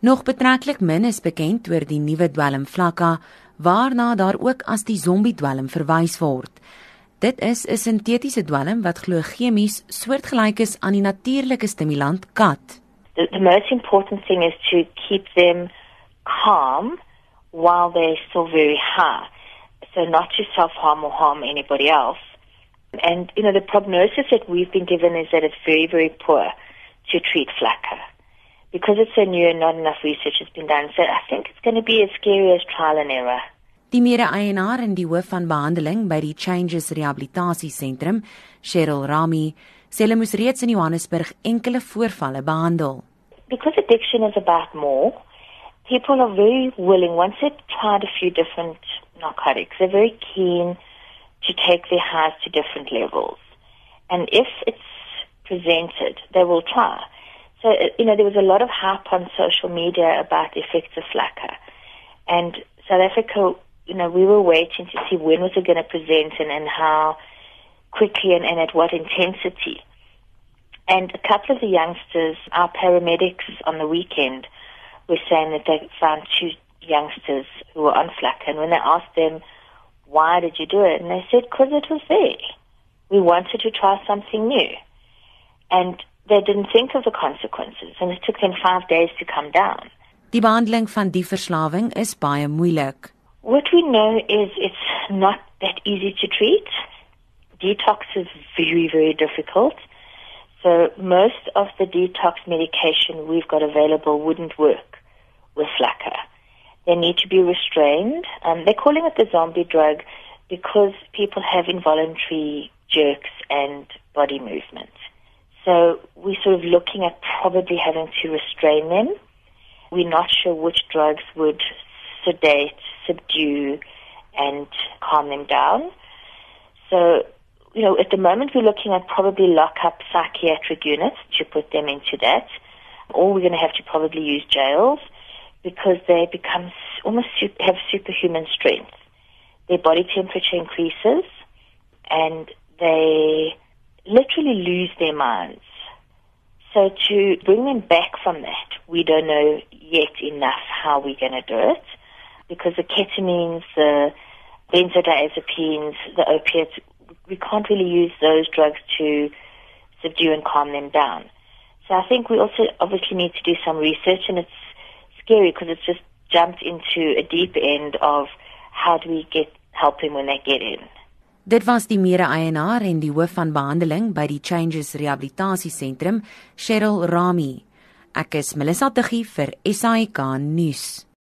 Nog betreklik min is bekend oor die nuwe dwelm Flakka, waarna daar ook as die zombie dwelm verwys word. Dit is 'n sintetiese dwelm wat glo chemies soortgelyk is aan die natuurlike stimulant kat. The, the most important thing is to keep them calm while they're still very high. So not to self-harm or harm anybody else. And, you know, the prognosis that we've been given is that it's very, very poor to treat flakka. Because it's so new and not enough research has been done. So I think it's going to be as scary as trial and error. Die mede-eienaar en die hoof van behandeling by die Changes Rehabilitasie Sentrum, Cheryl Rami, sê hulle moes reeds in Johannesburg enkele voorvalle behandel. Because addiction is about more, people are very willing once they've tried a few different narcotics, they're very keen to take their highs to different levels. And if it's presented, they will try. So, you know, there was a lot of hype on social media about the effects of flakka. And South Africa, you know, we were waiting to see when was it going to present and, and how quickly and, and at what intensity. And a couple of the youngsters, our paramedics on the weekend, were saying that they found two youngsters who were on flakka. And when they asked them, why did you do it? And they said, because it was there. We wanted to try something new. And they didn't think of the consequences. And it took them five days to come down. Die behandeling van die verslawing is baie moeilik. What we know is it's not that easy to treat. Detox is very, very difficult. So most of the detox medication we've got available wouldn't work with flakka. They need to be restrained. Um, they're calling it the zombie drug because people have involuntary jerks and body movement. So we're sort of looking at probably having to restrain them. We're not sure which drugs would sedate, subdue, and calm them down. So, you know, at the moment we're looking at probably lock up psychiatric units to put them into that. Or we're going to have to probably use jails because they become almost have superhuman strength. Their body temperature increases and they literally lose their minds. So to bring them back from that, we don't know yet enough how we're going to do it because the ketamines, the benzodiazepines, the opiates, we can't really use those drugs to subdue and calm them down. So I think we also obviously need to do some research and it's scary because it's just jumped into a deep end of how do we get help them when they get in. Dit was die mede-eienaar en die hoof van behandeling by die Changes Rehabilitasie Sentrum, Cheryl Rami. Ek is Melissa Tuggie vir SAK nuus.